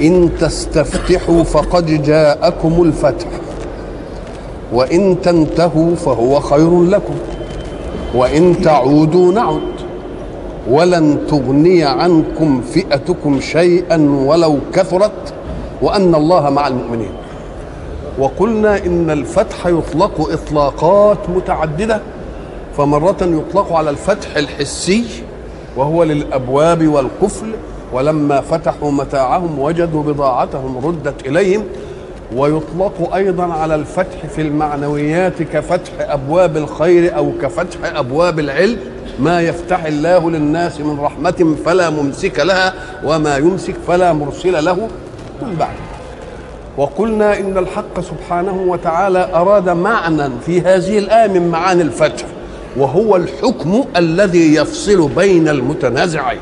إن تستفتحوا فقد جاءكم الفتح وإن تنتهوا فهو خير لكم وإن تعودوا نعد ولن تغني عنكم فئتكم شيئا ولو كثرت وأن الله مع المؤمنين. وقلنا إن الفتح يطلق إطلاقات متعددة فمرة يطلق على الفتح الحسي وهو للأبواب والقفل ولما فتحوا متاعهم وجدوا بضاعتهم ردت إليهم ويطلق أيضا على الفتح في المعنويات كفتح أبواب الخير أو كفتح أبواب العلم. ما يفتح الله للناس من رحمة فلا ممسك لها وما يمسك فلا مرسل له. من بعد. وقلنا إن الحق سبحانه وتعالى أراد معنى في هذه الآية من معاني الفتح وهو الحكم الذي يفصل بين المتنازعين.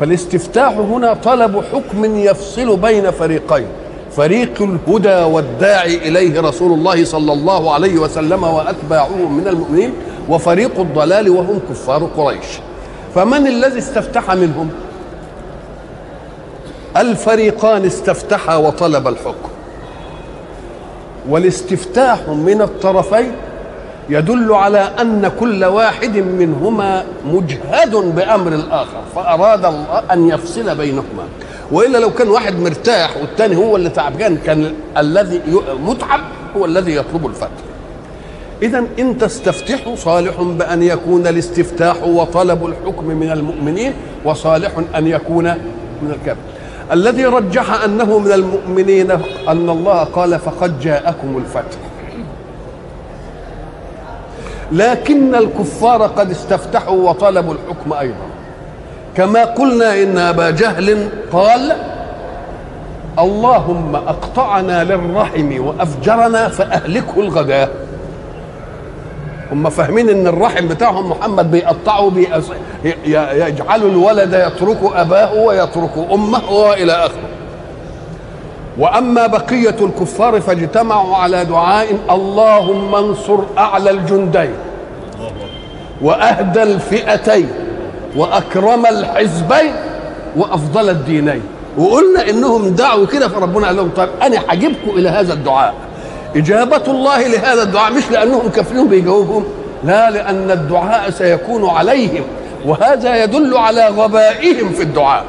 فالاستفتاح هنا طلب حكم يفصل بين فريقين فريق الهدى والداعي إليه رسول الله صلى الله عليه وسلم وأتباعه من المؤمنين وفريق الضلال وهم كفار قريش. فمن الذي استفتح منهم؟ الفريقان استفتحا وطلب الحكم. والاستفتاح من الطرفين يدل على أن كل واحد منهما مجهد بأمر الآخر فأراد الله أن يفصل بينهما. وإلا لو كان واحد مرتاح والثاني هو اللي تعبان كان الذي متعب هو الذي يطلب الفتح. اذا إن تستفتحوا صالح بأن يكون الاستفتاح وطلب الحكم من المؤمنين وصالح أن يكون من الكافر. الذي رجح أنه من المؤمنين أن الله قال فقد جاءكم الفتح. لكن الكفار قد استفتحوا وطلبوا الحكم أيضا. كما قلنا إن أبا جهل قال اللهم أقطعنا للرحم وأفجرنا فأهلكه الغداء هم فاهمين إن الرحم بتاعهم محمد بيقطعه بيأس... يجعل الولد يترك أباه ويترك أمه وإلى آخره. وأما بقية الكفار فاجتمعوا على دعاء اللهم انصر أعلى الجندين وأهدى الفئتين وأكرم الحزبين وأفضل الدينين. وقلنا إنهم دعوا كده فربنا قال لهم طيب أنا هجيبكم إلى هذا الدعاء. إجابة الله لهذا الدعاء مش لأنهم كافرين بيجاوبهم لا لأن الدعاء سيكون عليهم وهذا يدل على غبائهم في الدعاء.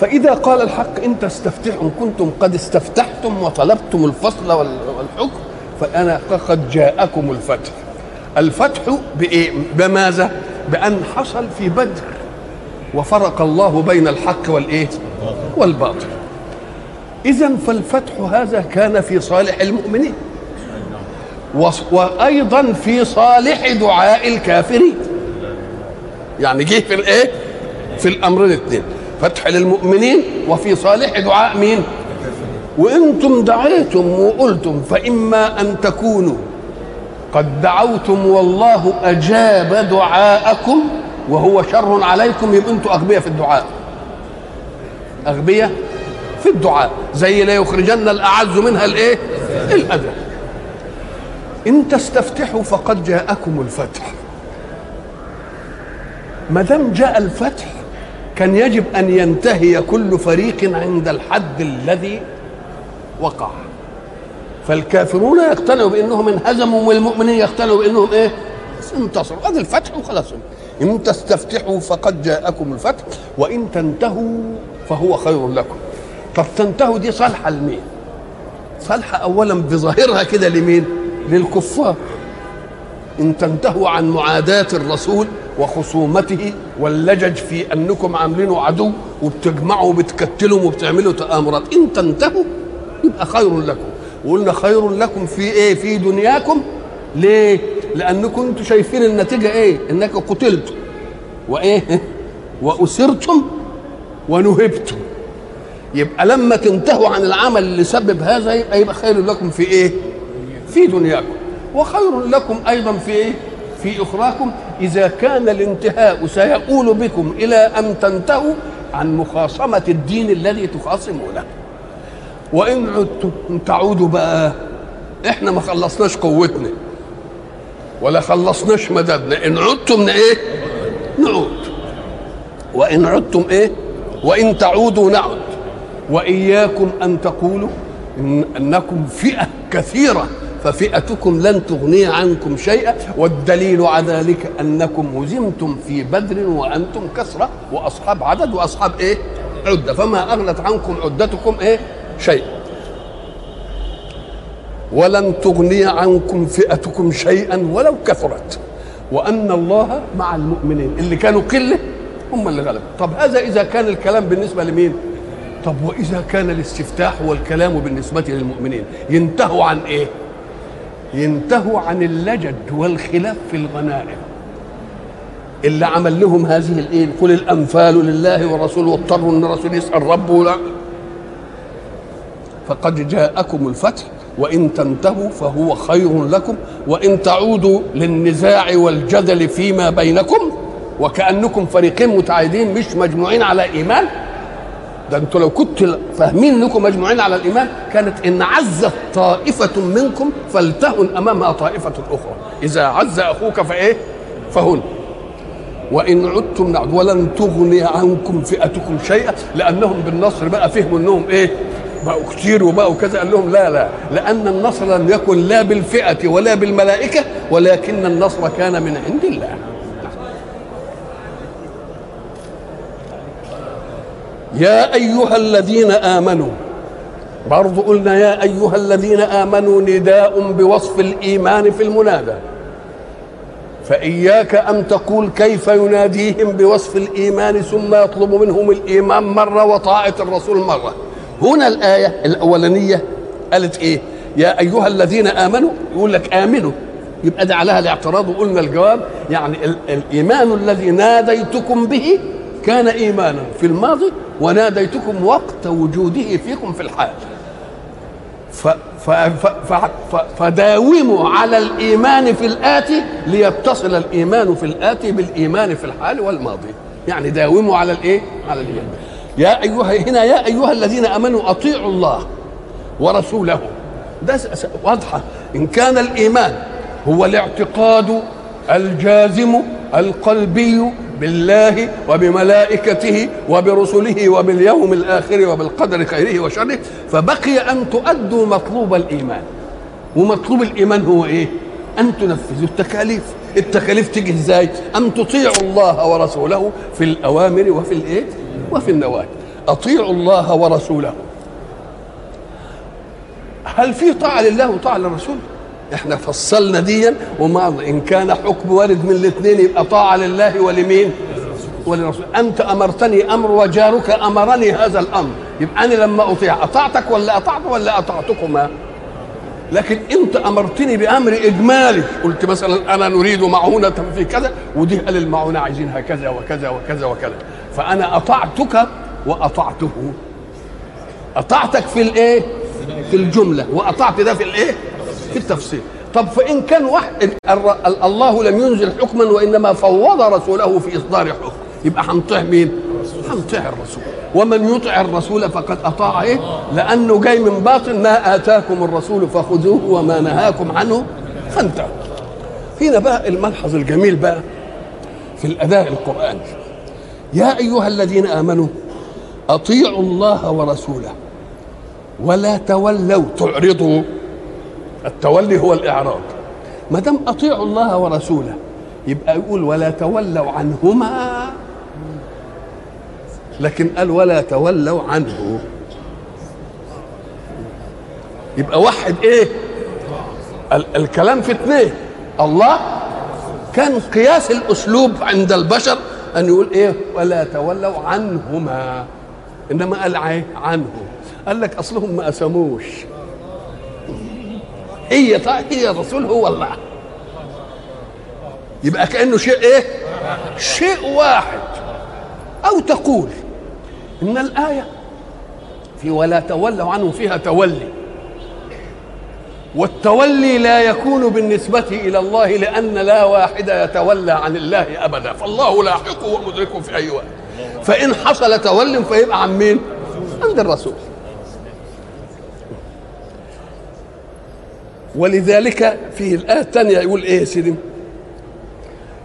فإذا قال الحق إن تستفتحوا كنتم قد استفتحتم وطلبتم الفصل والحكم فأنا قد جاءكم الفتح الفتح بإيه؟ بماذا؟ بأن حصل في بدر وفرق الله بين الحق والإيه؟ والباطل إذا فالفتح هذا كان في صالح المؤمنين وأيضا في صالح دعاء الكافرين يعني جه في الإيه؟ في الأمرين الاثنين فتح للمؤمنين وفي صالح دعاء مين؟ وأنتم دعيتم وقلتم فإما أن تكونوا. قد دعوتم والله أجاب دعاءكم وهو شر عليكم يبقى أنتم أغبياء في الدعاء. أغبياء في الدعاء. زي لا يخرجن الأعز منها الإيه؟ الأذى. إن تستفتحوا فقد جاءكم الفتح. ما دام جاء الفتح كان يجب أن ينتهي كل فريق عند الحد الذي وقع. فالكافرون يقتنعوا بأنهم انهزموا والمؤمنين يقتنعوا بأنهم إيه؟ انتصروا. هذا الفتح وخلاص. إن تستفتحوا فقد جاءكم الفتح وإن تنتهوا فهو خير لكم. طب تنتهوا دي صالحة لمين؟ صالحة اولا بظاهرها كده لمين؟ للكفار. إن تنتهوا عن معاداة الرسول وخصومته واللجج في أنكم عاملينه عدو وبتجمعوا وبتكتلوا وبتعملوا تآمرات. إن تنتهوا يبقى خير لكم. وقلنا خير لكم في إيه؟ في دنياكم. ليه؟ لأنكم أنتم شايفين النتيجة إيه؟ إنك قتلتم وإيه؟ وأسرتم ونهبتم. يبقى لما تنتهوا عن العمل اللي سبب هذا يبقى يبقى خير لكم في إيه؟ في دنياكم. وخير لكم أيضا في إيه؟ في أخراكم. إذا كان الانتهاء سيؤول بكم إلى أن تنتهوا عن مخاصمة الدين الذي تخاصمونه. وإن عدتم تعودوا بقى. إحنا ما خلصناش قوتنا. ولا خلصناش مددنا. إن عدتم إيه؟ نعود. وإن عدتم إيه؟ وإن تعودوا نعد. وإياكم أن تقولوا إن أنكم فئة كثيرة. ففئتكم لن تغني عنكم شيئا والدليل على ذلك أنكم هزمتم في بدر وأنتم كثره وأصحاب عدد وأصحاب إيه؟ عدة. فما أغنت عنكم عدتكم إيه؟ شيئا. ولن تغني عنكم فئتكم شيئا ولو كثرت. وأن الله مع المؤمنين. اللي كانوا قلة هم اللي غلبوا. طب هذا إذا كان الكلام بالنسبة لمين؟ طب وإذا كان الاستفتاح والكلام بالنسبة للمؤمنين؟ ينتهوا عن إيه؟ ينتهوا عن اللجد والخلاف في الغنائم. اللي عمل لهم هذه الايه قل الأنفال لله والرسول واضطروا إن الرسول يسأل ربه. لا. فقد جاءكم الفتح. وإن تنتهوا فهو خير لكم. وإن تعودوا للنزاع والجدل فيما بينكم. وكأنكم فريقين متعايدين مش مجموعين على إيمان. ده أنتوا لو كنتوا فاهمين انكم مجموعين على الإيمان كانت إن عزت طائفة منكم فلتهن أمامها طائفة أخرى. إذا عز أخوك فإيه؟ فهن. وإن عدتم نعد ولن تغني عنكم فئتكم شيئا لأنهم بالنصر بقى فهموا إنهم إيه؟ بقوا كتير وبقوا كذا. قال لهم لا لا. لأن النصر لم يكن لا بالفئة ولا بالملائكة ولكن النصر كان من عند الله. يا أيها الذين آمنوا برضو قلنا يا أيها الذين آمنوا نداء بوصف الإيمان في المنادى. فإياك أن تقول كيف يناديهم بوصف الإيمان ثم يطلب منهم الإيمان مرة وطاعة الرسول مرة. هنا الآية الأولانية قالت إيه؟ يا أيها الذين آمنوا يقول لك آمنوا. يبقى ده عليها الاعتراض وقلنا الجواب. يعني الإيمان الذي ناديتكم به كان إيمانا في الماضي وناديتكم وقت وجوده فيكم في الحال. ف ف ف فداوموا على الإيمان في الآتي ليتصل الإيمان في الآتي بالإيمان في الحال والماضي. يعني داوموا على الإيه؟ على الإيمان. يا ايها هنا يا أيها الذين آمنوا أطيعوا الله ورسوله. ده واضحة. إن كان الإيمان هو الاعتقاد الجازم القلبي بالله وبملائكته وبرسله وباليوم الآخر وبالقدر خيره وشره فبقي أن تؤدوا مطلوب الإيمان. ومطلوب الإيمان هو إيه؟ أن تنفذوا التكاليف. التكاليف تيجي إزاي؟ أن تطيعوا الله ورسوله في الأوامر وفي الإيه؟ وفي النواهي. أطيعوا الله ورسوله. هل في طاعة لله وطاعة للرسول؟ إحنا فصلنا ديا وما إن كان حكم وارد من الاثنين يبقى طاعة لله ولمين؟ وللرسول أنت أمرتني أمر وجارك أمرني هذا الأمر. يبقى أنا لما أطيع أطعتك ولا أطعت ولا أطعتكما؟ لكن أنت أمرتني بأمر اجمالي قلت مثلا أنا نريد معونة في كذا ودي قال المعونة عايزينها كذا وكذا وكذا وكذا. فأنا أطعتك وأطعته. أطعتك في الإيه؟ في الجملة. وأطعت ده في الإيه؟ في التفصيل طب فإن كان واحد الله لم ينزل حكما وإنما فوض رسوله في إصدار حكم. يبقى هنطيع مين؟ هنطيع الرسول. ومن يطع الرسول فقد أطاع إيه؟ لأنه جاي من باطن ما آتاكم الرسول فخذوه وما نهاكم عنه فانتهوا. هنا بقى الملحظ الجميل بقى في الأداء القرآني. يا أيها الذين آمنوا أطيعوا الله ورسوله ولا تولوا تعرضوا التولي هو الإعراض. ما دام أطيعوا الله ورسوله يبقى يقول ولا تولوا عنهما. لكن قال ولا تولوا عنه. يبقى واحد إيه؟ ال- الكلام في اثنين. الله كان قياس الأسلوب عند البشر أن يقول إيه؟ ولا تولوا عنهما. إنما قال عنه. قال لك أصلهم ما اسموش هي هي الرسول هو الله. يبقى كأنه شيء إيه؟ شيء واحد. أو تقول إن الآية في ولا تولوا عنه فيها تولي. والتولي لا يكون بالنسبة إلى الله لأن لا واحد يتولى عن الله أبدا. فالله لاحقه ومدركه في أي وقت. فإن حصل تول فيبقى عن مين؟ عند الرسول. ولذلك في الآية الثانية يقول إيه يا سيدي؟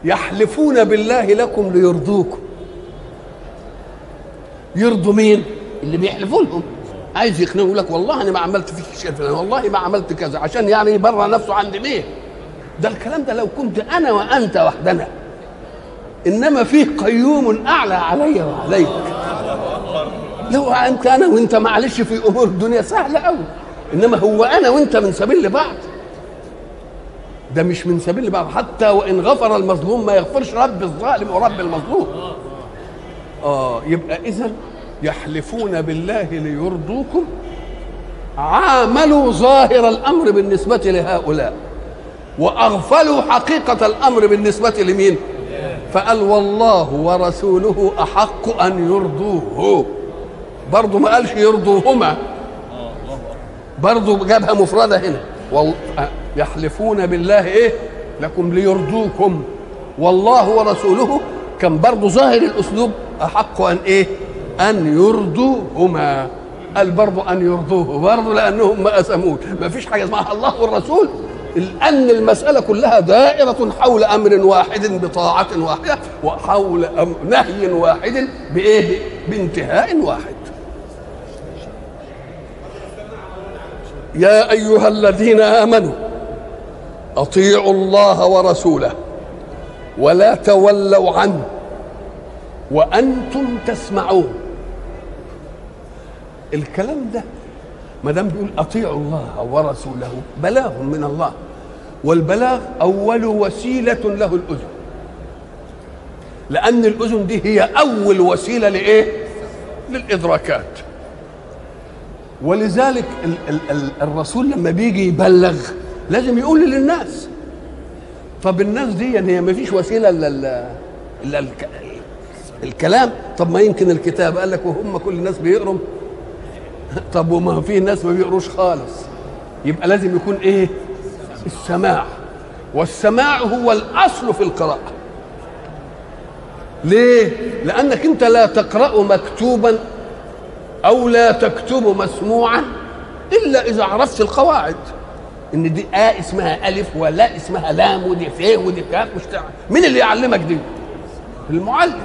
يحلفون بالله لكم ليرضوكم يرضوا مين؟ اللي بيحلفوا لهم عايز يقنعه يقول لك والله أنا ما عملت فيك شيء فلان والله ما عملت كذا عشان يعني يبرر نفسه عند مين؟ ده الكلام ده لو كنت أنا وأنت وحدنا إنما فيه قيوم أعلى علي وعليك لو أنت أنا وأنت معلش في أمور الدنيا سهلة قوي إنما هو أنا وأنت من سبيل لبعض. ده مش من سبيل لبعض. حتى وإن غفر المظلوم ما يغفرش رب الظالم ورب المظلوم. آه يبقى اذا يحلفون بالله ليرضوكم. عاملوا ظاهر الأمر بالنسبة لهؤلاء. وأغفلوا حقيقة الأمر بالنسبة لمين؟ فقال والله ورسوله أحق أن يرضوه. برضه ما قالش يرضوهما. برضه جابها مفردة هنا. يحلفون بالله إيه؟ لكم ليرضوكم. والله ورسوله كان برضه ظاهر الأسلوب أحق أن إيه؟ أن يرضوهما. قال برضه أن يرضوه. برضه لأنهم ما اسموه ما فيش حاجة اسمها الله والرسول. لأن المسألة كلها دائرة حول أمر واحد بطاعة واحدة وحول نهي واحد بإيه؟ بانتهاء واحد. يا أيها الذين آمنوا أطيعوا الله ورسوله ولا تولوا عنه وأنتم تسمعون. الكلام ده ما دام بيقول أطيعوا الله ورسوله بلاغ من الله والبلاغ أول وسيلة له الأذن. لأن الأذن دي هي أول وسيلة لإيه؟ للإدراكات. ولذلك ال ال ال الرسول لما بيجي يبلغ لازم يقول للناس. طب الناس دي يعني هي ما فيش وسيلة إلا الكلام. طب ما يمكن الكتاب؟ قال لك وهم كل الناس بيقروا. طب وما في ناس ما بيقروش خالص. يبقى لازم يكون إيه؟ السماع. والسماع هو الأصل في القراءة. ليه؟ لأنك أنت لا تقرأ مكتوبا أو لا تكتب مسموعا إلا إذا عرفت القواعد. إن دي آ اسمها ألف ولا اسمها لام ودي ف ودي كاف مش تعرف مين اللي يعلمك دي؟ المعلم.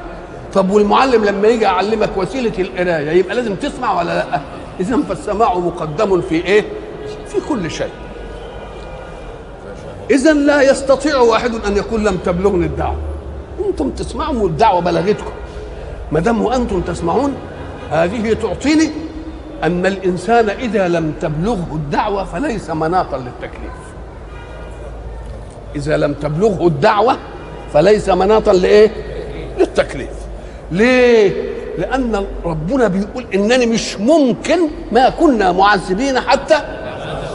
طب والمعلم لما يجي يعلمك وسيلة القراية يبقى لازم تسمع ولا لأ؟ إذا فالسماع مقدم في إيه؟ في كل شيء. إذا لا يستطيع واحد أن يقول لم تبلغني الدعوة. أنتم تسمعوا والدعوة بلغتكم. ما دام وأنتم تسمعون هذه تعطيني أن الإنسان إذا لم تبلغه الدعوة فليس مناطا للتكليف. إذا لم تبلغه الدعوة فليس مناطا لإيه؟ للتكليف. ليه؟ لأن ربنا بيقول إنني مش ممكن ما كنا معذبين حتى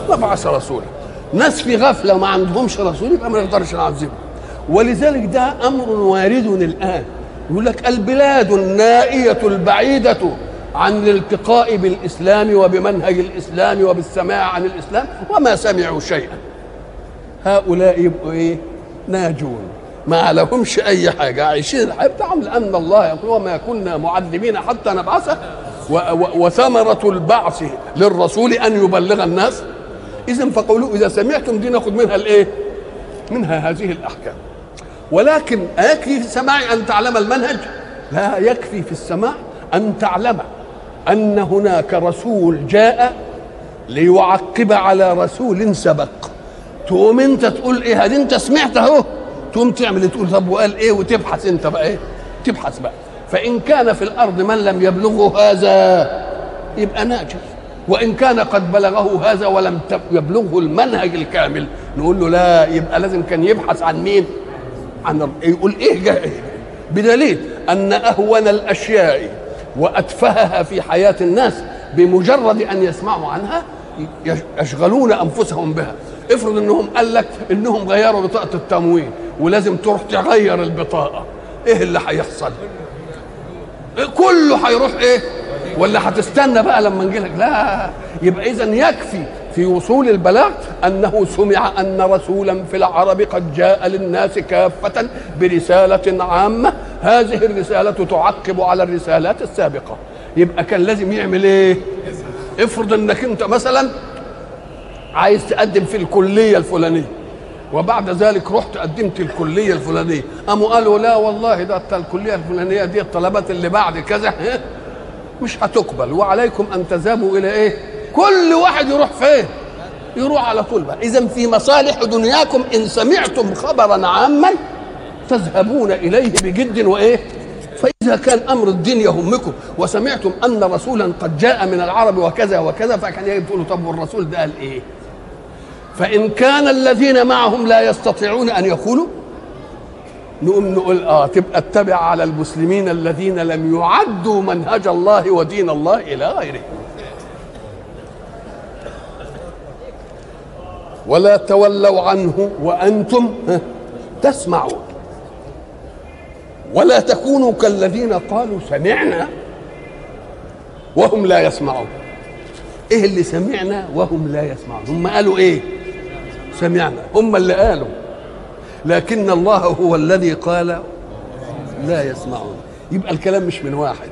نبعث رسولا. ناس في غفلة وما عندهمش رسول يبقى ما نقدرش نعذبهم ولذلك ده أمر وارد الآن. يقول لك البلاد النائية البعيدة عن الالتقاء بالإسلام وبمنهج الإسلام وبالسماع عن الإسلام وما سمعوا شيئا. هؤلاء يبقوا إيه؟ ناجون. ما لهمش أي حاجة. عايشين. الحياة بتاعهم لأن الله يقول وما كنا معذبين حتى نبعث وثمرة البعث للرسول أن يبلغ الناس. اذا فقولوا إذا سمعتم دي ناخذ منها الإيه؟ منها هذه الأحكام. ولكن يكفي في السماع أن تعلم المنهج. لا يكفي في السماع أن تعلم أن هناك رسول جاء ليعقب على رسول سبق. تقوم أنت تقول إيه؟ هذه أنت سمعت أهو. تقوم تعمل تقول طب وقال إيه؟ وتبحث أنت بقى إيه؟ تبحث بقى. فإن كان في الأرض من لم يبلغه هذا يبقى ناجح. وإن كان قد بلغه هذا ولم يبلغه المنهج الكامل نقول له لا يبقى لازم كان يبحث عن مين؟ عن يقول إيه جاء إيه؟ بدليل أن أهون الأشياء وأتفهها في حياة الناس بمجرد أن يسمعوا عنها يشغلون أنفسهم بها. افرض إنهم قال لك إنهم غيروا بطاقة التموين ولازم تروح تغير البطاقة. إيه اللي هيحصل؟ كله هيروح إيه؟ ولا هتستنى بقى لما نجي لك لا. يبقى اذا يكفي في وصول البلاغ أنه سمع أن رسولا في العرب قد جاء للناس كافة برسالة عامة. هذه الرسالة تعقب على الرسالات السابقة. يبقى كان لازم يعمل إيه؟ افرض إنك أنت مثلا عايز تقدم في الكلية الفلانية وبعد ذلك رحت قدمت الكلية الفلانية. قاموا قالوا لا والله ده الكلية الفلانية دي الطلبات اللي بعد كذا مش هتقبل. وعليكم أن تذهبوا إلى إيه؟ كل واحد يروح فين؟ يروح على طول بقى اذا في مصالح دنياكم إن سمعتم خبرا عاما تذهبون إليه بجد وإيه؟ فإذا كان أمر الدين يهمكم وسمعتم أن رسولا قد جاء من العرب وكذا وكذا فكان يجب تقولوا طب والرسول ده قال إيه؟ فإن كان الذين معهم لا يستطيعون أن يقولوا نقوم نقول آه تبقى اتبع على المسلمين الذين لم يعدوا منهج الله ودين الله إلى غيره ولا تولوا عنه وأنتم تسمعون. ولا تكونوا كالذين قالوا سمعنا وهم لا يسمعون. إيه اللي سمعنا وهم لا يسمعون؟ هم قالوا إيه؟ سمعنا. هم اللي قالوا. لكن الله هو الذي قال لا يسمعون. يبقى الكلام مش من واحد.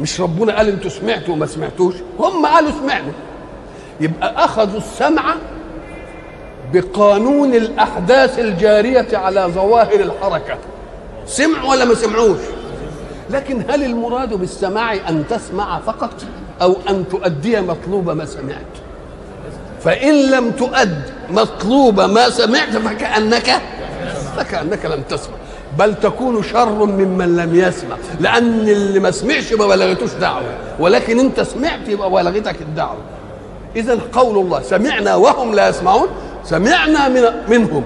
مش ربنا قال أنتوا سمعتوا وما سمعتوش؟ هم قالوا سمعنا. يبقى أخذوا السمع بقانون الأحداث الجارية على ظواهر الحركة. سمعوا ولا ما سمعوش؟ لكن هل المراد بالسماع أن تسمع فقط أو أن تؤدي مطلوب ما سمعت؟ فإن لم تؤد مطلوب ما سمعت فكأنك فكأنك لم تسمع. بل تكون شر ممن لم يسمع لأن اللي ما سمعش ما بلغتوش دعوة ولكن أنت سمعت يبقى بلغتك الدعوة. إذا قول الله سمعنا وهم لا يسمعون سمعنا من منهم.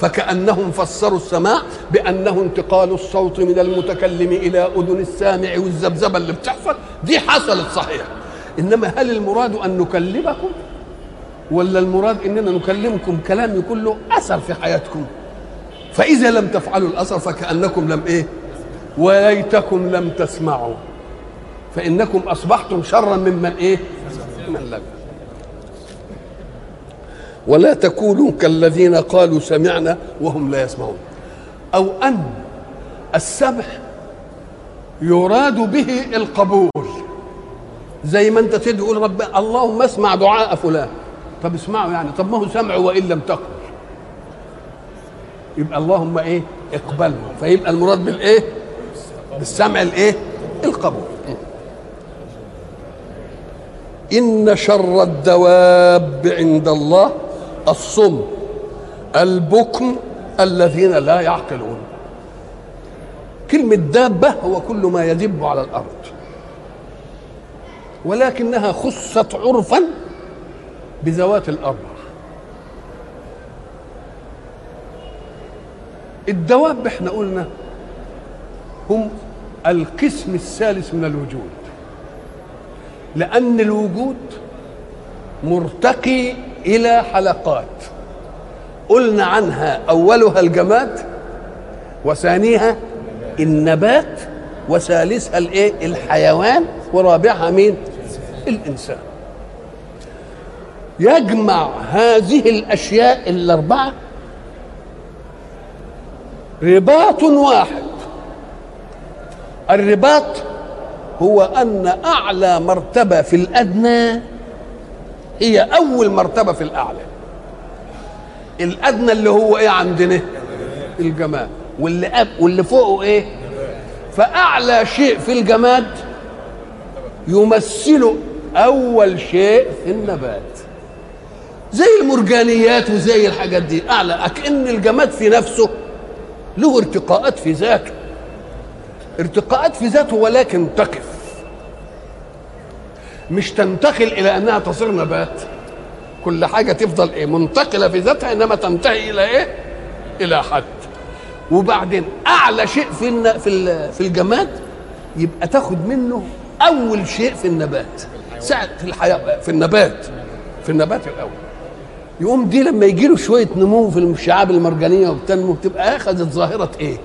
فكأنهم فسروا السماع بأنه انتقال الصوت من المتكلم إلى أذن السامع والذبذبة اللي بتحصل. دي حصلت صحيح إنما هل المراد أن نكلمكم؟ ولا المراد إننا نكلمكم كلام يكون له أثر في حياتكم؟ فإذا لم تفعلوا الأثر فكأنكم لم إيه؟ وليتكم لم تسمعوا. فإنكم أصبحتم شرا ممن إيه؟ من لم. ولا تكونوا كالذين قالوا سمعنا وهم لا يسمعون. أو أن السمع يراد به القبول. زي ما أنت تقول رب اللهم اسمع دعاء فلان. طب اسمعوا يعني طب ما هو سمعوا وإن لم تقل. يبقى اللهم إيه؟ اقبله فيبقى المراد بالايه بالسمع الإيه؟ القبول. إن شر الدواب عند الله الصم البكم الذين لا يعقلون. كلمة دابة هو كل ما يدب على الأرض. ولكنها خصت عرفا بذوات الأربع الدواب إحنا قلنا هم القسم الثالث من الوجود. لأن الوجود مرتقي إلى حلقات. قلنا عنها أولها الجماد وثانيها النبات وثالثها الإيه؟ الحيوان ورابعها مين؟ الإنسان. يجمع هذه الأشياء الأربعة رباط واحد. الرباط هو أن أعلى مرتبة في الأدنى هي أول مرتبة في الأعلى. الأدنى اللي هو إيه عندنا؟ الجماد. واللي أب واللي فوقه إيه؟ فأعلى شيء في الجماد يمثل أول شيء في النبات. زي المرجانيات وزي الحاجات دي أعلى اكن الجماد في نفسه له ارتقاءات في ذاته. ارتقاءات في ذاته ولكن تقف. مش تنتقل إلى أنها تصير نبات. كل حاجة تفضل إيه؟ منتقلة في ذاتها إنما تنتهي إلى إيه؟ إلى حد. وبعدين أعلى شيء في في في الجماد يبقى تاخد منه أول شيء في النبات. ساعة في الحياة في النبات. في النبات الأول. يقوم دي لما يجي له شوية نمو في الشعاب المرجانية وبتنمو تبقى أخذت ظاهرة إيه؟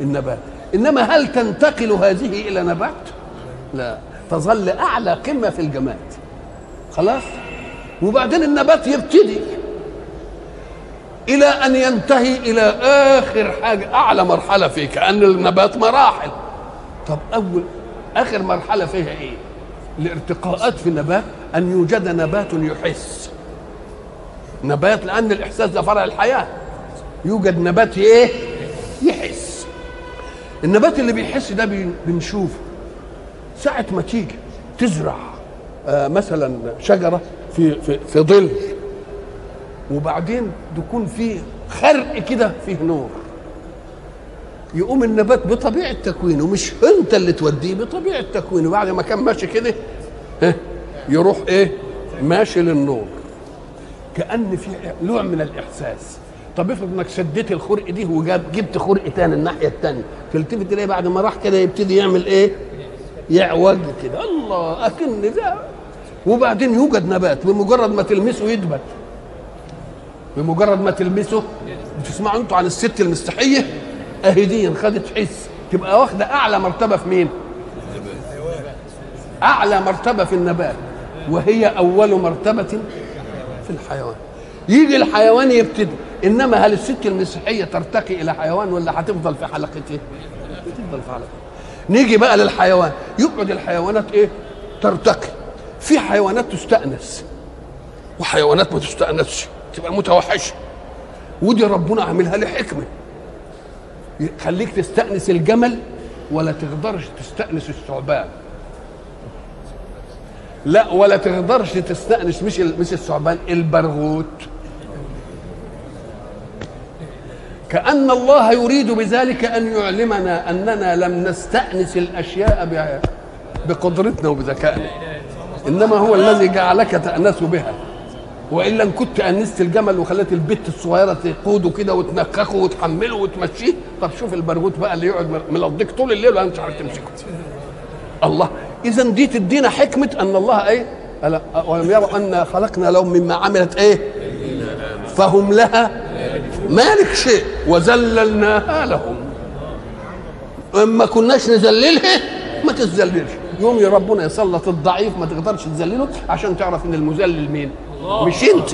النبات. إنما هل تنتقل هذه إلى نبات؟ لا. تظل أعلى قمة في الجماد. خلاص؟ وبعدين النبات يبتدي. إلى أن ينتهي إلى آخر حاجة أعلى مرحلة فيه كان النبات مراحل. طب أول آخر مرحلة فيها إيه؟ الارتقاءات في النبات أن يوجد نبات يحس. نبات لأن الإحساس ده فرع الحياة. يوجد نبات إيه؟ يحس. النبات اللي بيحس ده بنشوفه. ساعة ما تيجي تزرع آه مثلا شجرة في في في ظل وبعدين تكون في خرق كده فيه نور. يقوم النبات بطبيعة تكوينه مش انت اللي توديه بطبيعة تكوينه. بعد ما كان ماشي كده يروح إيه ماشي للنور. كأن في نوع من الإحساس. طب افرض انك سديت الخرق دي وجبت خرق تاني الناحية التانية. تلتفت تلاقي بعد ما راح كده يبتدي يعمل إيه؟ يعوج كده. الله أكن ده وبعدين يوجد نبات بمجرد ما تلمسه يدبت بمجرد ما تلمسه بتسمعوا أنتوا عن الست المستحية؟ اهي دي خدت حس. تبقى واخدة أعلى مرتبة في مين؟ أعلى مرتبة في النبات. وهي أول مرتبة في الحيوان. يجي الحيوان يبتدي. إنما هل الست المسيحيه ترتقي إلى حيوان ولا هتفضل في حلقته؟ تفضل في حلقته. نيجي بقى للحيوان. يقعد الحيوانات إيه؟ ترتقي في حيوانات تستأنس. وحيوانات ما تستأنسش. تبقى متوحشة. ودي ربنا عاملها لحكمة خليك تستأنس الجمل ولا تقدرش تستأنس الثعبان. لا ولا تقدرش تستأنس مش مش الثعبان البرغوث كأن الله يريد بذلك أن يعلمنا أننا لم نستأنس الأشياء بقدرتنا وبذكائنا. إنما هو الذي جعلك تأنس بها. وإلا إن كنت أنست الجمل وخليت البت الصغيرة تقوده كده وتنكخه وتحمله وتمشيه طب شوف البرغوث بقى اللي يقعد ملضيك طول الليل وأنت مش عارف تمسكه. الله. إذا دي تدينا حكمة أن الله إيه؟ ولم يروا أن خلقنا لهم مما عملت إيه؟ فهم لها مالك شيء. وذللناها لهم. إما كناش نذللها ما تتذللش يوم ربنا يسلط الضعيف ما تقدرش تذلله عشان تعرف إن المذلل مين. الله. مش أنت.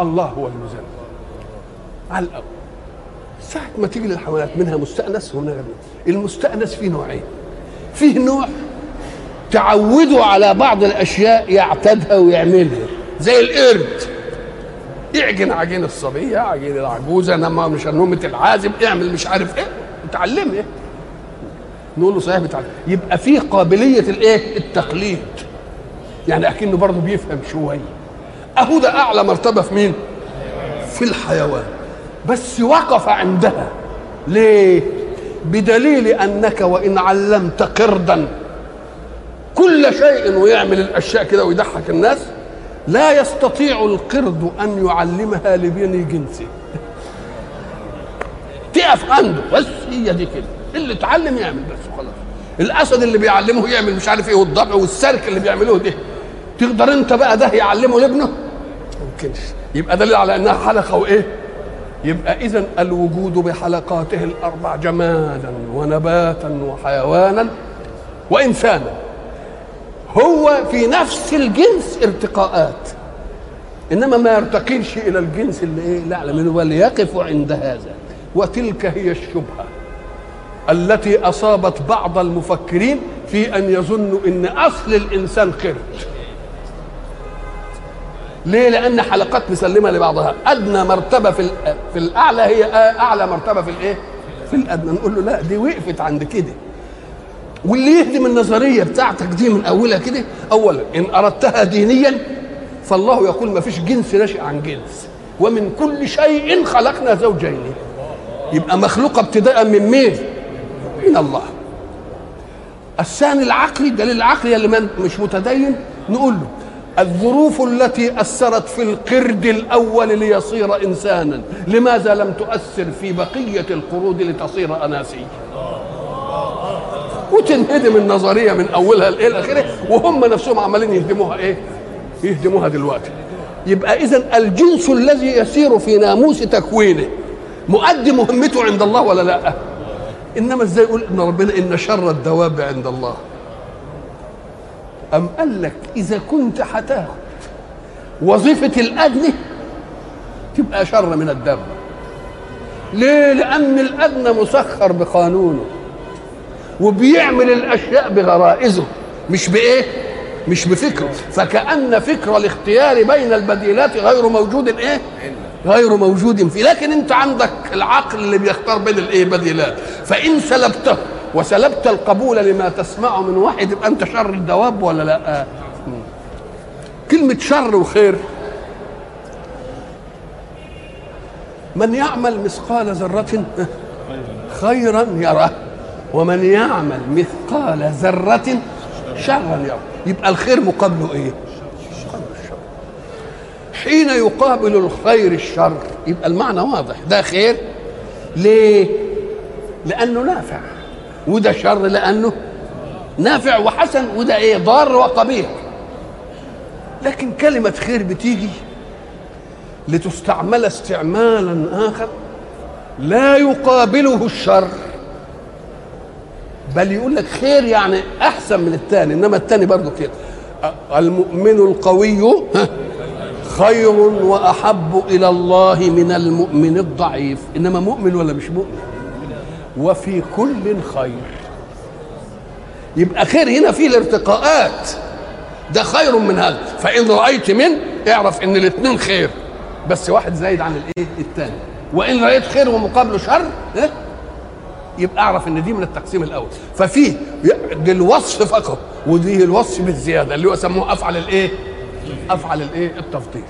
الله هو المذلل. على الأول ساعة ما تيجي للحيوانات منها مستأنس ومنها غير المستأنس فيه نوعين. فيه نوع تعوده على بعض الأشياء يعتادها ويعملها. زي القرد. يعجن عجين الصبية عجين العجوزة نما مش نومه العازب اعمل مش عارف إيه اتعلم إيه. نقول له صحيح بتعلم. يبقى في قابلية الإيه؟ التقليد. يعني أكنه برضه بيفهم شوية أهو ده أعلى مرتبة في مين؟ في الحيوان. بس وقف عندها. ليه؟ بدليل أنك وإن علمت قردا. كل شيء ويعمل الأشياء كده ويضحك الناس. لا يستطيع القرد أن يعلمها لبني جنسه. تقف عنده بس هي دي كده. اللي اتعلم يعمل بس خلاص. الأسد اللي بيعلمه يعمل مش عارف إيه والضبع والسرك اللي بيعملوه ده. تقدر أنت بقى ده يعلمه لابنه؟ ممكنش. يبقى دليل على إنها حلقة وإيه؟ يبقى اذا الوجود بحلقاته الأربع جمادا ونباتا وحيوانا وإنسانا. هو في نفس الجنس ارتقاءات. إنما ما يرتقيش إلى الجنس اللي إيه لا منه وليقف عند هذا. وتلك هي الشبهة التي أصابت بعض المفكرين في أن يظنوا إن أصل الإنسان قرد ليه؟ لأن حلقات مسلمة لبعضها. أدنى مرتبة في في الأعلى هي أعلى مرتبة في الإيه؟ في الأدنى. نقول له لا دي وقفت عند كده. واللي يهدم النظرية بتاعتك دي من أولها كده اولا إن أردتها دينيا فالله يقول ما فيش جنس نشأ عن جنس ومن كل شيء خلقنا زوجين. يبقى مخلوقة ابتداء من مين؟ من الله. الثاني العقلي دليل العقلي اللي مش متدين نقول له الظروف التي أثرت في القرد الأول ليصير انسانا لماذا لم تؤثر في بقية القرود لتصير أناسية؟ وتنهدم النظرية من أولها إلى آخره وهم نفسهم عمالين يهدموها إيه؟ يهدموها دلوقتي يبقى اذا الجنس الذي يسير في ناموس تكوينه مؤدي مهمته عند الله ولا لا؟ إنما إزاي يقول إن ربنا إن شر الدواب عند الله أم قال لك إذا كنت هتاخد وظيفة الأدنى تبقى شر من الدم ليه؟ لأن الأدنى مسخر بقانونه وبيعمل الأشياء بغرائزه مش بإيه؟ مش بفكره فكأن فكر الاختيار بين البديلات غير موجود إيه؟ غير موجود فيه لكن أنت عندك العقل اللي بيختار بين الإيه بديلات فإن سلبته وسلبت القبول لما تسمعه من واحد يبقى أنت شر الدواب ولا لا؟ كلمة شر وخير من يعمل مثقال ذرة خيرا يره ومن يعمل مثقال ذرة شرا يره يبقى الخير مقابله إيه؟ حين يقابل الخير الشر. يبقى المعنى واضح. ده خير ليه؟ لأنه نافع. وده شر لأنه نافع وحسن. وده إيه؟ ضار وقبيح. لكن كلمة خير بتيجي لتستعمل استعمالا آخر. لا يقابله الشر. بل يقول لك خير يعني أحسن من الثاني إنما الثاني برضه كده المؤمن القوي خير وأحب إلى الله من المؤمن الضعيف. إنما مؤمن ولا مش مؤمن؟ وفي كل خير. يبقى خير هنا فيه الارتقاءات. ده خير من هذا. فإن رأيت من اعرف إن الاثنين خير. بس واحد زايد عن الإيه؟ الثاني وإن رأيت خير ومقابله شر إيه؟ يبقى أعرف إن دي من التقسيم الأول. ففيه الوصف فقط ودي الوصف بالزيادة اللي هو سموه أفعل الإيه؟ أفعل الإيه؟ التفضيل.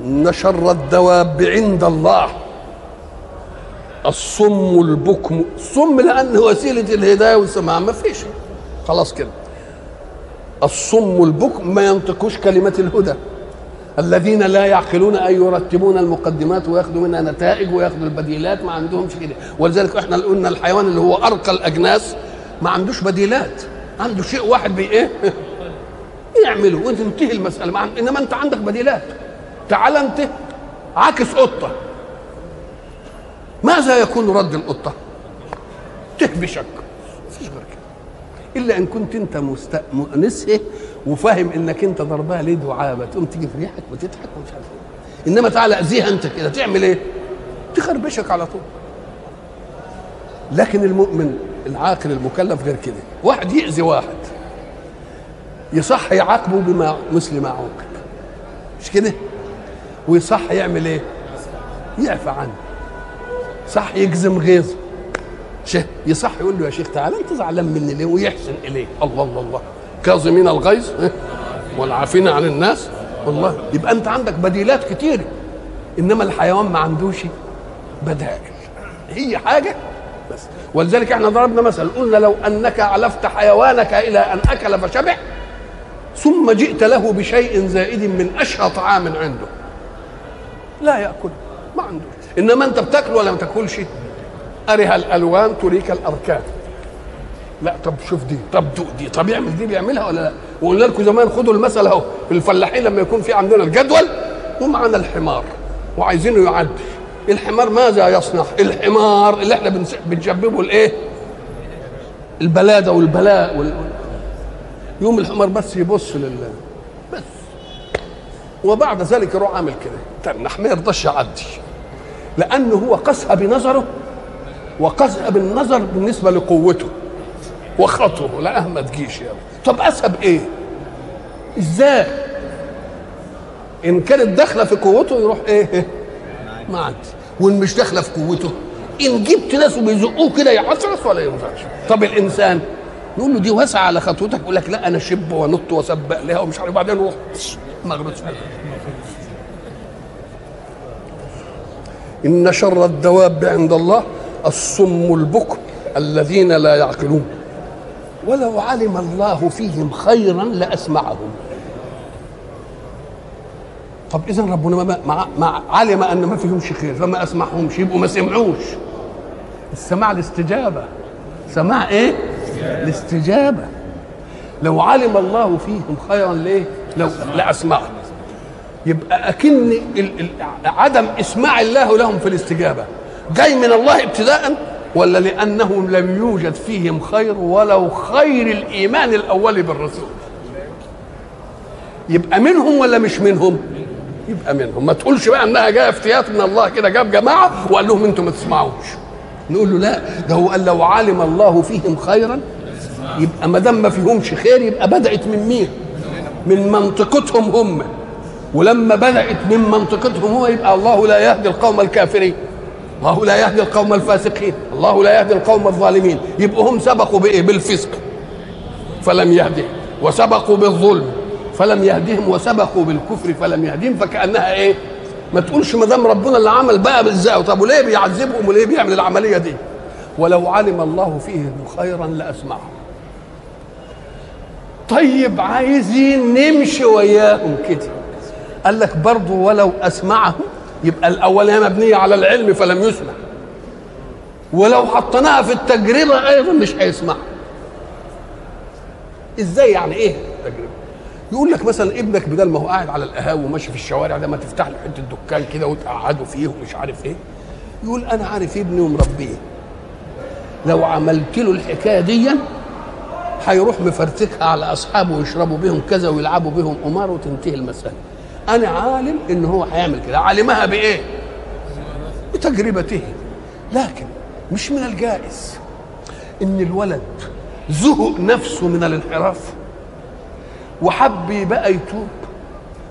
ان شر الدواب عند الله. الصم البكم. الصم لأنه وسيله الهداية والسماع ما فيش. خلاص كده. الصم البكم ما ينطقوش كلمة الهدى. الذين لا يعقلون أن يرتبون المقدمات ويأخذوا منها نتائج ويأخذوا البديلات ما عندهمش كده. ولذلك إحنا قلنا الحيوان اللي هو أرقى الأجناس ما عندوش بديلات عنده شيء واحد بي إيه؟ يعمله. وتنتهي المسألة. مع إنما انت عندك بديلات. تعال انت عاكس قطة. ماذا يكون رد القطة؟ تهبشك غير كده. إلا إن كنت أنت مست... وفاهم إنك أنت ضربها ليه دعابه تقوم تيجي في ريحك وتضحك ومش عارف إيه. إنما تعالى أذيها أنت كده تعمل إيه؟ تخربشك على طول. لكن المؤمن العاقل المكلف غير كده. واحد يأذي واحد. يصح يعاقبه بما مثل ما عوقب مش كده؟ ويصح يعمل إيه؟ يعفى عنه. صح يجزم غيظه. شه يصح يقول له يا شيخ تعالى انت زعلان مني ليه ويحسن إليه. الله الله الله. كاظمين الغيظ والعافين عن الناس. والله يبقى انت عندك بديلات كتير. انما الحيوان ما عندوش بدائل. هي حاجة بس. ولذلك إحنا ضربنا مثل قلنا لو انك علفت حيوانك إلى ان اكل فشبع ثم جئت له بشيء زائد من اشهى طعام عنده. لا يأكل ما عنده. انما انت بتاكل ولا ما تاكلش. أرها الألوان تريك الأركان. لا طب شوف دي طب دوق دي طب يعمل دي بيعملها ولا لا؟ وقلنا لكم زمان خدوا المثل اهو الفلاحين لما يكون في عندنا الجدول ومعنا الحمار وعايزينه يعدي. الحمار ماذا يصنع؟ الحمار اللي إحنا بنشببه الايه البلاده والبلاء وال... يوم الحمار بس يبص لل بس. وبعد ذلك يروح عامل كده. تنح ما يرضاش يعدي؟ لأنه هو قسها بنظره وقسها بالنظر بالنسبة لقوته. وخطره لا ما تجيش يا طب أسهب إيه؟ إزاي؟ إن كانت داخلة في قوته يروح إيه؟ ما عندي. وإن مش داخلة في قوته إن جبت ناس وبيزقوه كده يعصرص ولا ينفعش طب الإنسان نقول له دي واسعة على خطوتك يقول لك لا أنا شب ونط وسبق لها ومش عارف بعدين روح. مغرب إن شر الدواب عند الله الصم البكم الذين لا يعقلون. ولو علم الله فيهم خيرا لأسمعهم. طب اذا ربنا ما, ما, ما علم أن ما فيهمش خير فما أسمعهمش يبقوا ما سمعوش. السماع الاستجابة. سماع إيه؟ الاستجابة. لو علم الله فيهم خيرا ليه؟ لو لأسمعهم. يبقى أكن عدم إسماع الله لهم في الاستجابة. جاي من الله ابتداء ولا لانهم لم يوجد فيهم خير ولو خير الإيمان الأول بالرسول. يبقى منهم ولا مش منهم؟ يبقى منهم. ما تقولش بقى إنها جاية افتيات من الله كده جاب جماعة وقال لهم أنتم ما تسمعوش. نقول له لا ده هو قال لو علم الله فيهم خيرا يبقى ما دام ما فيهمش خير يبقى بدأت من مين؟ من منطقتهم هم. ولما بدأت من منطقتهم هو يبقى الله لا يهدي القوم الكافرين. الله لا يهدي القوم الفاسقين. الله لا يهدي القوم الظالمين. يبقوا هم سبقوا بإيه؟ بالفسق. فلم يهدهم وسبقوا بالظلم. فلم يهدهم وسبقوا بالكفر. فلم يهدهم فكأنها إيه؟ ما تقولش ما دام ربنا اللي عمل بقى بالزاو طب وليه بيعذبهم؟ وليه بيعمل العملية دي؟ ولو علم الله فيهم خيرا لأسمعهم. طيب عايزين نمشي وياهم كده. قال لك برضه ولو أسمعهم يبقى الاولانيه مبنية على العلم فلم يسمع. ولو حطيناها في التجربة أيضا مش هيسمع. إزاي يعني إيه التجربة؟ يقول لك مثلا ابنك بدل ما هو قاعد على القهاوي وماشي في الشوارع ده ما تفتح له حتة دكان كده وتقعده فيه ومش عارف إيه. يقول أنا عارف ابني ومربيه. لو عملت له الحكاية دي هيروح مفرتكها على أصحابه ويشربوا بهم كذا ويلعبوا بهم قمار وتنتهي المسألة. أنا عالم إن هو هيعمل كده. عالمها بإيه؟ بتجربته. لكن مش من الجائز إن الولد زهق نفسه من الانحراف وحب بقى يتوب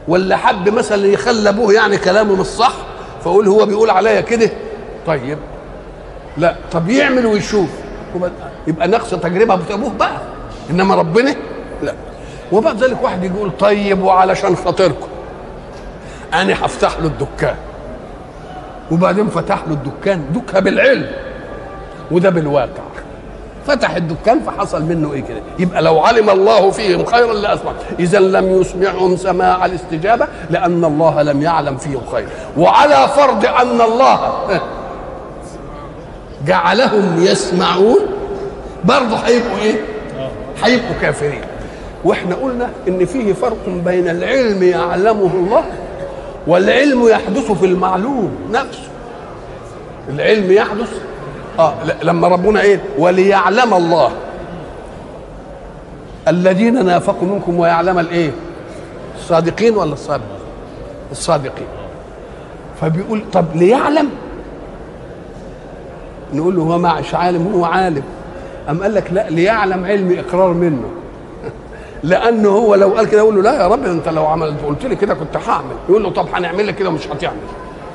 ولا حب مثلا يخلى أبوه يعني كلامه مش صح فأقول هو بيقول عليا كده؟ طيب. لا. طب يعمل ويشوف. يبقى نقص تجربة أبوه بقى. إنما ربنا لا. وبعد ذلك واحد يقول طيب وعلشان خاطركم. أنا هفتح له الدكان. وبعدين فتح له الدكان دكها بالعلم وده بالواقع. فتح الدكان فحصل منه إيه كده؟ يبقى لو علم الله فيهم خيرا لاسمع اذا لم يسمعهم سماع الاستجابة لأن الله لم يعلم فيهم خير. وعلى فرض أن الله جعلهم يسمعون برضه هيبقوا إيه؟ هيبقوا كافرين. وإحنا قلنا إن فيه فرق بين العلم يعلمه الله والعلم يحدث في المعلوم نفسه. العلم يحدث. آه لما ربنا إيه وليعلم الله الذين نافقوا منكم ويعلم الإيه؟ الصادقين ولا الصادقين؟ الصادقين. فبيقول طب ليعلم؟ نقول له هو مش عالم هو عالم. أم قال لك لا ليعلم علم إقرار منه. لأنه هو لو قال كده يقول له لا يا رب أنت لو عملت قلت لي كده كنت هعمل. يقول له طب هنعمل لك كده ومش هتعمل.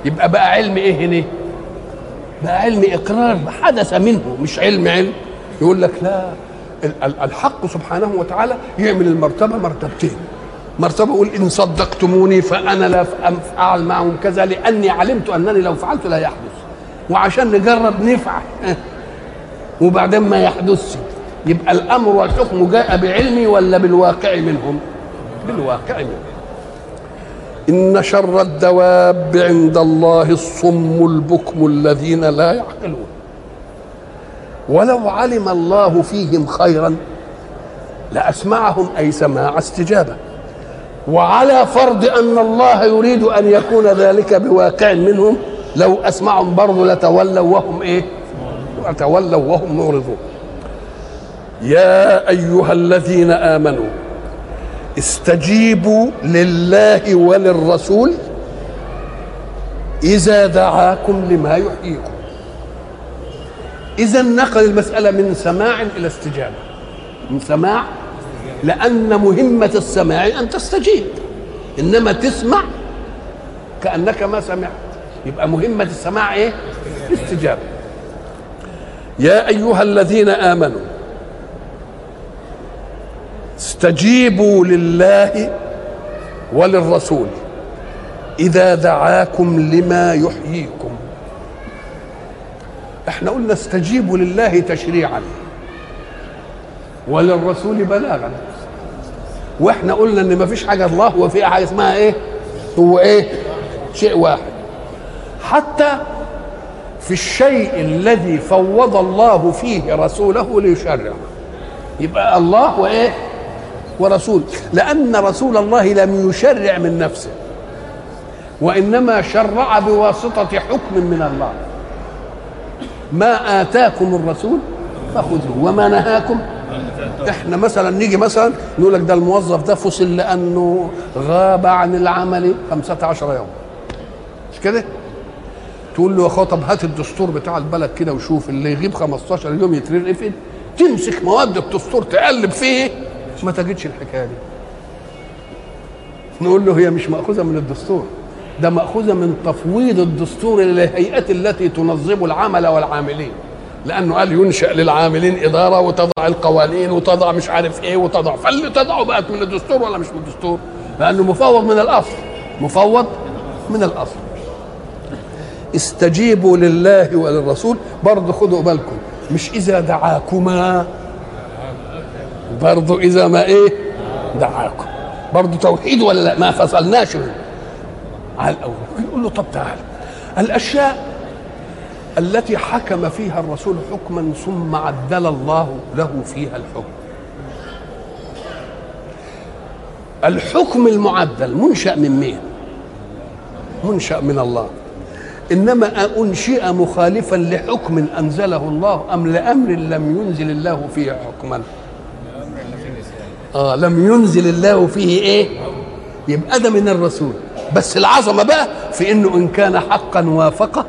يبقى بقى علم إيه هنا؟ بقى علم إقرار حدث منه مش علم علم. يقول لك لا الحق سبحانه وتعالى يعمل المرتبة مرتبتين. مرتبة يقول إن صدقتموني فأنا لا أفعل معهم كذا لأني علمت أنني لو فعلت لا يحدث. وعشان نجرب نفعل. وبعدين ما يحدثش. يبقى الأمر والحكم جاء بعلمي ولا بالواقع منهم؟ بالواقع منهم. إن شر الدواب عند الله الصم البكم الذين لا يعقلون. ولو علم الله فيهم خيرا لأسمعهم أي سماع استجابة. وعلى فرض أن الله يريد أن يكون ذلك بواقع منهم لو أسمعهم برضه لتولوا وهم إيه؟ تولوا وهم معرضون. يا أيها الذين آمنوا استجيبوا لله وللرسول إذا دعاكم لما يحييكم. إذا نقل المسألة من سماع إلى استجابة. من سماع لأن مهمة السماع أن تستجيب. إنما تسمع كأنك ما سمعت. يبقى مهمة السماع إيه؟ الاستجابة. يا أيها الذين آمنوا استجيبوا لله وللرسول إذا دعاكم لما يحييكم. إحنا قلنا استجيبوا لله تشريعا وللرسول بلاغا. وإحنا قلنا إن ما فيش حاجة الله هو في حاجة اسمها إيه؟ هو إيه؟ شيء واحد. حتى في الشيء الذي فوض الله فيه رسوله ليشرع يبقى الله وايه ورسول لأن رسول الله لم يشرع من نفسه وإنما شرع بواسطة حكم من الله. ما آتاكم الرسول فخذوه وما نهاكم. إحنا مثلا نيجي مثلا نقول لك ده الموظف ده فصل لأنه غاب عن العمل 15 يوم. مش كده؟ تقول له يا أخويا طب هات الدستور بتاع البلد كده وشوف اللي يغيب 15 يوم يترفد تمسك مواد الدستور تقلب فيه. ما تجدش الحكاية دي. نقول له هي مش مأخوذة من الدستور. ده مأخوذة من تفويض الدستور للهيئات التي تنظم العمل والعاملين. لأنه قال ينشأ للعاملين إدارة وتضع القوانين وتضع مش عارف إيه وتضع. فاللي تضعه بقت من الدستور ولا مش من الدستور؟ لأنه مفوض من الأصل. مفوض من الأصل. استجيبوا لله وللرسول. برضه خدوا بالكم مش إذا دعاكما برضه إذا ما إيه؟ دعاكم. برضه توحيد ولا لا؟ ما فصلناش. على الأول. يقول له طب تعال. الأشياء التي حكم فيها الرسول حكما ثم عدل الله له فيها الحكم. الحكم المعدل منشأ من مين؟ منشأ من الله. إنما أنشئ مخالفا لحكم أنزله الله أم لأمر لم ينزل الله فيه حكما؟ آه لم ينزل الله فيه إيه؟ يبقى ده من الرسول. بس العظمة بقى في إنه إن كان حقا وافقه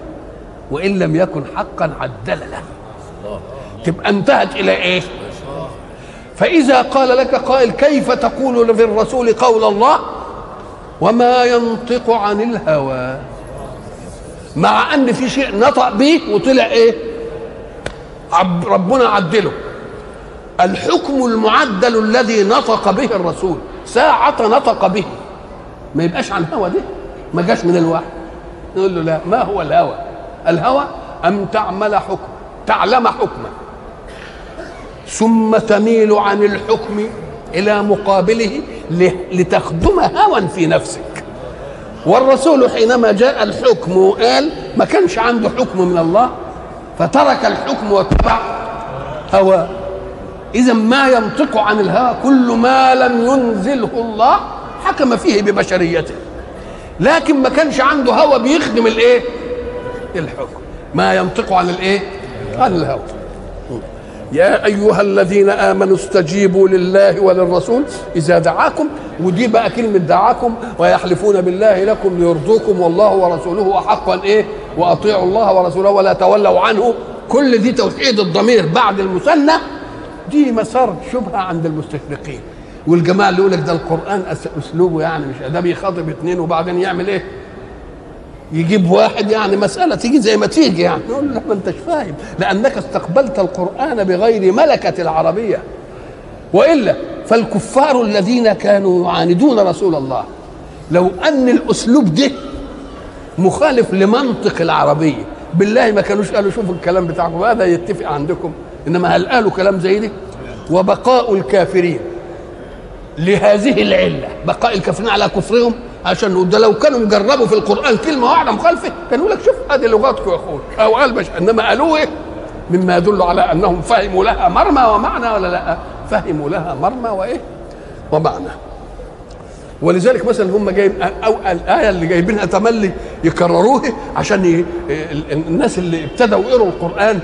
وإن لم يكن حقا عدل له. تبقى انتهت إلى إيه؟ فإذا قال لك قائل كيف تقول في الرسول قول الله؟ وما ينطق عن الهوى. مع أن في شيء نطق به وطلع إيه؟ ربنا عدله. الحكم المعدل الذي نطق به الرسول. ساعة نطق به. ما يبقاش عن هوى ده ما جاش من الوحي نقول له لا. ما هو الهوى؟ الهوى أن تعمل حكم. تعلم حكما. ثم تميل عن الحكم إلى مقابله لتخدم هوى في نفسك. والرسول حينما جاء الحكم وقال ما كانش عنده حكم من الله. فترك الحكم واتبع هوى إذا ما ينطق عن الهوى كل ما لم ينزله الله حكم فيه ببشريته. لكن ما كانش عنده هوى بيخدم الإيه؟ الحكم. ما ينطق عن الإيه؟ عن الهوى. يا أيها الذين آمنوا استجيبوا لله وللرسول إذا دعاكم ودي بقى كلمة دعاكم ويحلفون بالله لكم ليرضوكم والله ورسوله أحق إيه وأطيعوا الله ورسوله ولا تولوا عنه. كل دي توحيد الضمير بعد المثنى دي مسار شبهة عند المستشرقين. والجماعة اللي يقول لك ده القرآن أسلوبه يعني مش ده بيخاطب اثنين وبعدين يعمل إيه؟ يجيب واحد يعني مسألة تيجي زي ما تيجي يعني. نقول له ما أنتش فاهم. لأنك استقبلت القرآن بغير ملكة العربية. وإلا فالكفار الذين كانوا يعاندون رسول الله لو أن الأسلوب ده مخالف لمنطق العربية بالله ما كانوش قالوا شوفوا الكلام بتاعكم هذا يتفق عندكم. إنما هل قالوا كلام زي ده وبقاء الكافرين لهذه العلة. بقاء الكافرين على كفرهم عشان ده لو كانوا جربوا في القرآن كلمة واحدة مخالفة كانوا لك شوف هذه لغاتكم يا أخوي أو قال بش إنما قالوا إيه؟ مما يدل على أنهم فهموا لها مرمى ومعنى ولا لأ؟ فهموا لها مرمى وإيه؟ ومعنى. ولذلك مثلا هم جايب أو الآية اللي جايبينها تملي يكرروها عشان. الناس اللي ابتدوا يقروا القرآن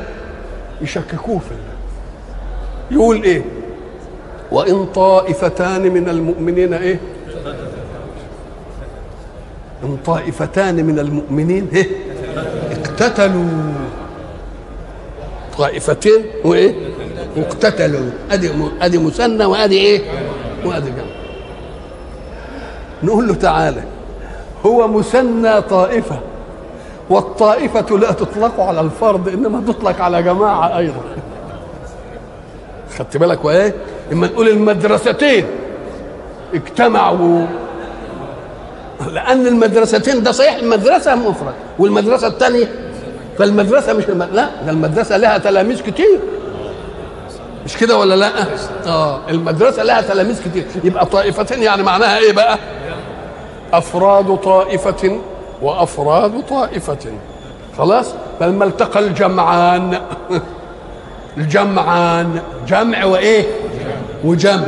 يشككوه في الله. يقول إيه؟ وإن طائفتان من المؤمنين إيه؟ إن طائفتان من المؤمنين إيه؟ اقتتلوا. طائفتين وإيه؟ واقتتلوا أدي أدي مثنى وأدي إيه؟ وأدي جمع نقول له تعالى هو مثنى طائفة. والطائفة لا تطلق على الفرد إنما تطلق على جماعة أيضا. خدت بالك وإيه؟ إما نقول المدرستين اجتمعوا. لأن المدرستين ده صحيح المدرسة مفرد والمدرسة الثانية فالمدرسة مش الم... لا ده المدرسة لها تلاميذ كتير. مش كده ولا لا؟ آه المدرسة لها تلاميذ كتير. يبقى طائفتين يعني معناها إيه بقى؟ أفراد طائفة وأفراد طائفة. خلاص؟ فلما التقى الجمعان. الجمعان. جمع وإيه؟ وجمع.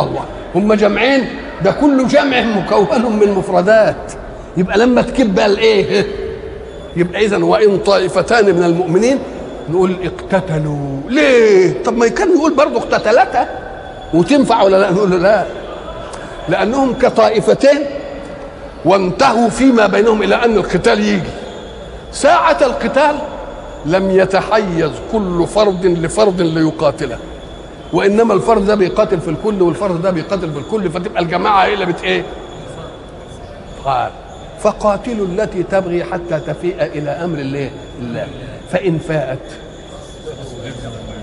الله. هم جمعين؟ ده كله جمع مكون من مفردات. يبقى لما تكب الإيه؟ يبقى اذا وإن طائفتان من المؤمنين نقول اقتتلوا. ليه؟ طب ما كان يقول برضه اقتتلتا. وتنفع ولا لا؟ نقول له لا. لأنهم كطائفتين وانتهوا فيما بينهم إلى أن القتال يجي. ساعة القتال لم يتحيز كل فرد لفرد ليقاتله. وإنما الفرد ده بيقاتل في الكل والفرد ده بيقاتل في الكل فتبقى الجماعة هي اللي بت إيه؟ قال فقاتلوا التي تبغي حتى تفيء إلى أمر الله الله. فإن فاءت.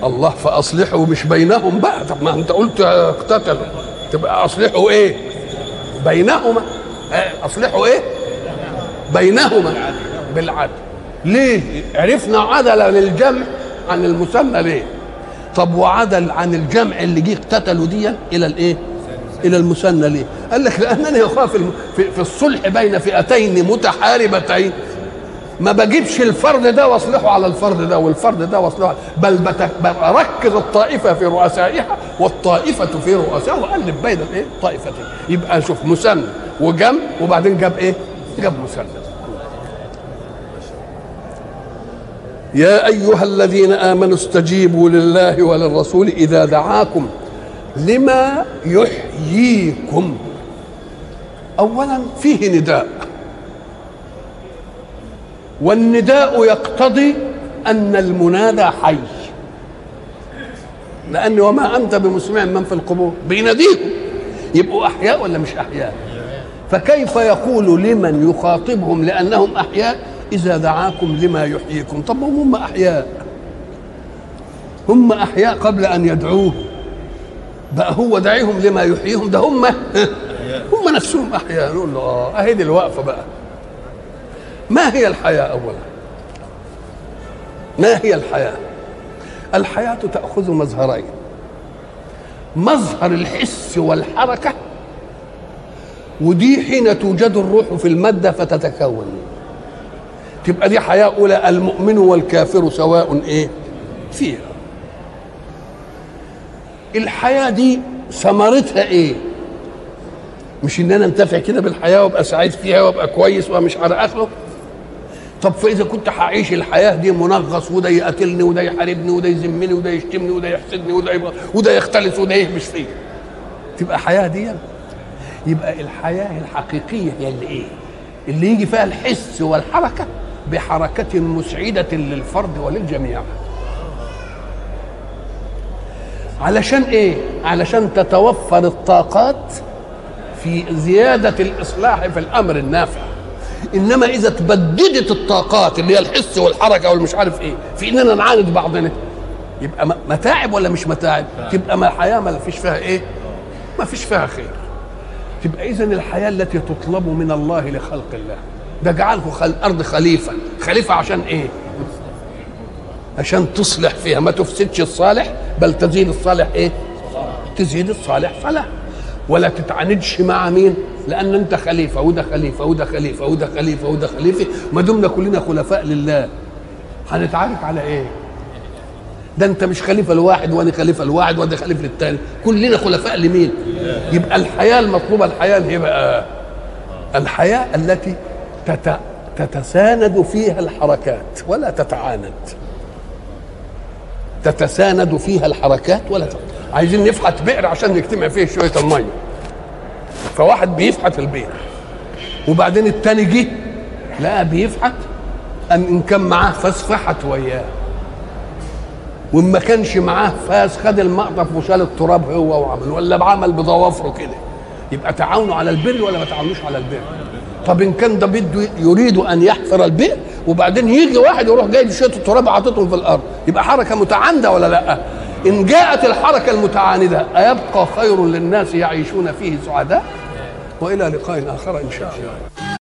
الله فأصلحوا مش بينهم بقى. طب ما أنت قلت اقتتلوا. تبقى أصلحوا إيه؟ بينهما. أصلحوا إيه؟ بينهما بالعدل ليه؟ عرفنا عدل للجمع عن المثنى ليه؟ طب وعدل عن الجمع اللي جه اقتتلوا دي إلى الإيه؟ إلى المثنى ليه؟ قال لك لأنني اخاف في, في الصلح بين فئتين متحاربتين ما بجيبش الفرد ده وأصلحه على الفرد ده والفرد ده وأصلحه بل بركز الطائفة في رؤسائها والطائفة في رؤسائها واقلب بين الإيه؟ طائفتين يبقى شوف مثنى وجمع وبعدين جاب إيه؟ جاب مثنى يا أيها الذين آمنوا استجيبوا لله وللرسول إذا دعاكم لما يحييكم. اولا فيه نداء. والنداء يقتضي أن المنادى حي. لأن وما أنت بمسمع من في القبور. بيناديهم يبقوا أحياء ولا مش أحياء؟ فكيف يقول لمن يخاطبهم لأنهم أحياء؟ إذا دعاكم لما يحييكم. طب هم أحياء. هم أحياء قبل أن يدعوه. بقى هو داعيهم لما يحييهم. ده هم. هم نفسهم أحياء. نقول له آه أهي دي الوقفة بقى. ما هي الحياة اولا؟ ما هي الحياة؟ الحياة تأخذ مظهرين. مظهر الحس والحركة ودي حين توجد الروح في المادة فتتكون. تبقى دي حياة أولى المؤمن والكافر سواء إيه؟ فيها. الحياة دي ثمرتها إيه؟ مش إن أنا أنتفع كده بالحياة وأبقى سعيد فيها وأبقى كويس ومش على اخره طب فإذا كنت هعيش الحياة دي منغص وده يقتلني وده يحاربني وده يذمني وده يشتمني وده يحسدني وده يبقى وده يختلس وده يهبش فيه تبقى حياة دي يبقى الحياة الحقيقية هي اللي إيه؟ اللي يجي فيها الحس والحركة بحركة مسعدة للفرد وللجميع. علشان إيه؟ علشان تتوفر الطاقات في زيادة الإصلاح في الأمر النافع. إنما إذا تبددت الطاقات اللي هي الحس والحركة والمش عارف إيه في إننا نعاند بعضنا. يبقى متاعب ولا مش متاعب؟ تبقى ما الحياة ما فيش فيها إيه؟ ما فيش فيها خير. تبقى اذا الحياة التي تطلب من الله لخلق الله. ده جعلكم خل... الأرض خليفة. خليفة عشان إيه؟ عشان تصلح فيها. ما تفسدش الصالح بل تزيد الصالح إيه؟ تزيد الصالح صلاح ولا تتعاندش مع مين؟ لأن أنت خليفة وده خليفة وده خليفة وده خليفة وده خليفة. ما دمنا كلنا خلفاء لله. هنتعارك على إيه؟ ده أنت مش خليفة لواحد وأنا خليفة لواحد وأنا خليفة للتاني كلنا خلفاء لمين؟ يبقى الحياة المطلوبة الحياة اللي هي بقى الحياة التي تت... تتساند فيها الحركات ولا تتعاند. تتساند فيها الحركات ولا تتعاند. عايزين نفحت بئر عشان نجتمع فيه شوية المية. فواحد بيفحت البئر وبعدين التاني جه لقى بيفحت. أم إن كان معاه فاس فحت وياه. وإن ما كانش معاه فاس خد المقطف وشال التراب هو وعمل ولا بعمل بضوافره كده. يبقى تعاونوا على البر ولا ما تعاونوش على البر؟ طب إن كان ده بده يريد أن يحفر البئر وبعدين يجي واحد يروح جايب شوية التراب حاططهم في الأرض يبقى حركة متعاندة ولا لأ؟ إن جاءت الحركة المتعاندة أيبقى خير للناس يعيشون فيه سعداء؟ وإلى لقاء آخر إن شاء الله.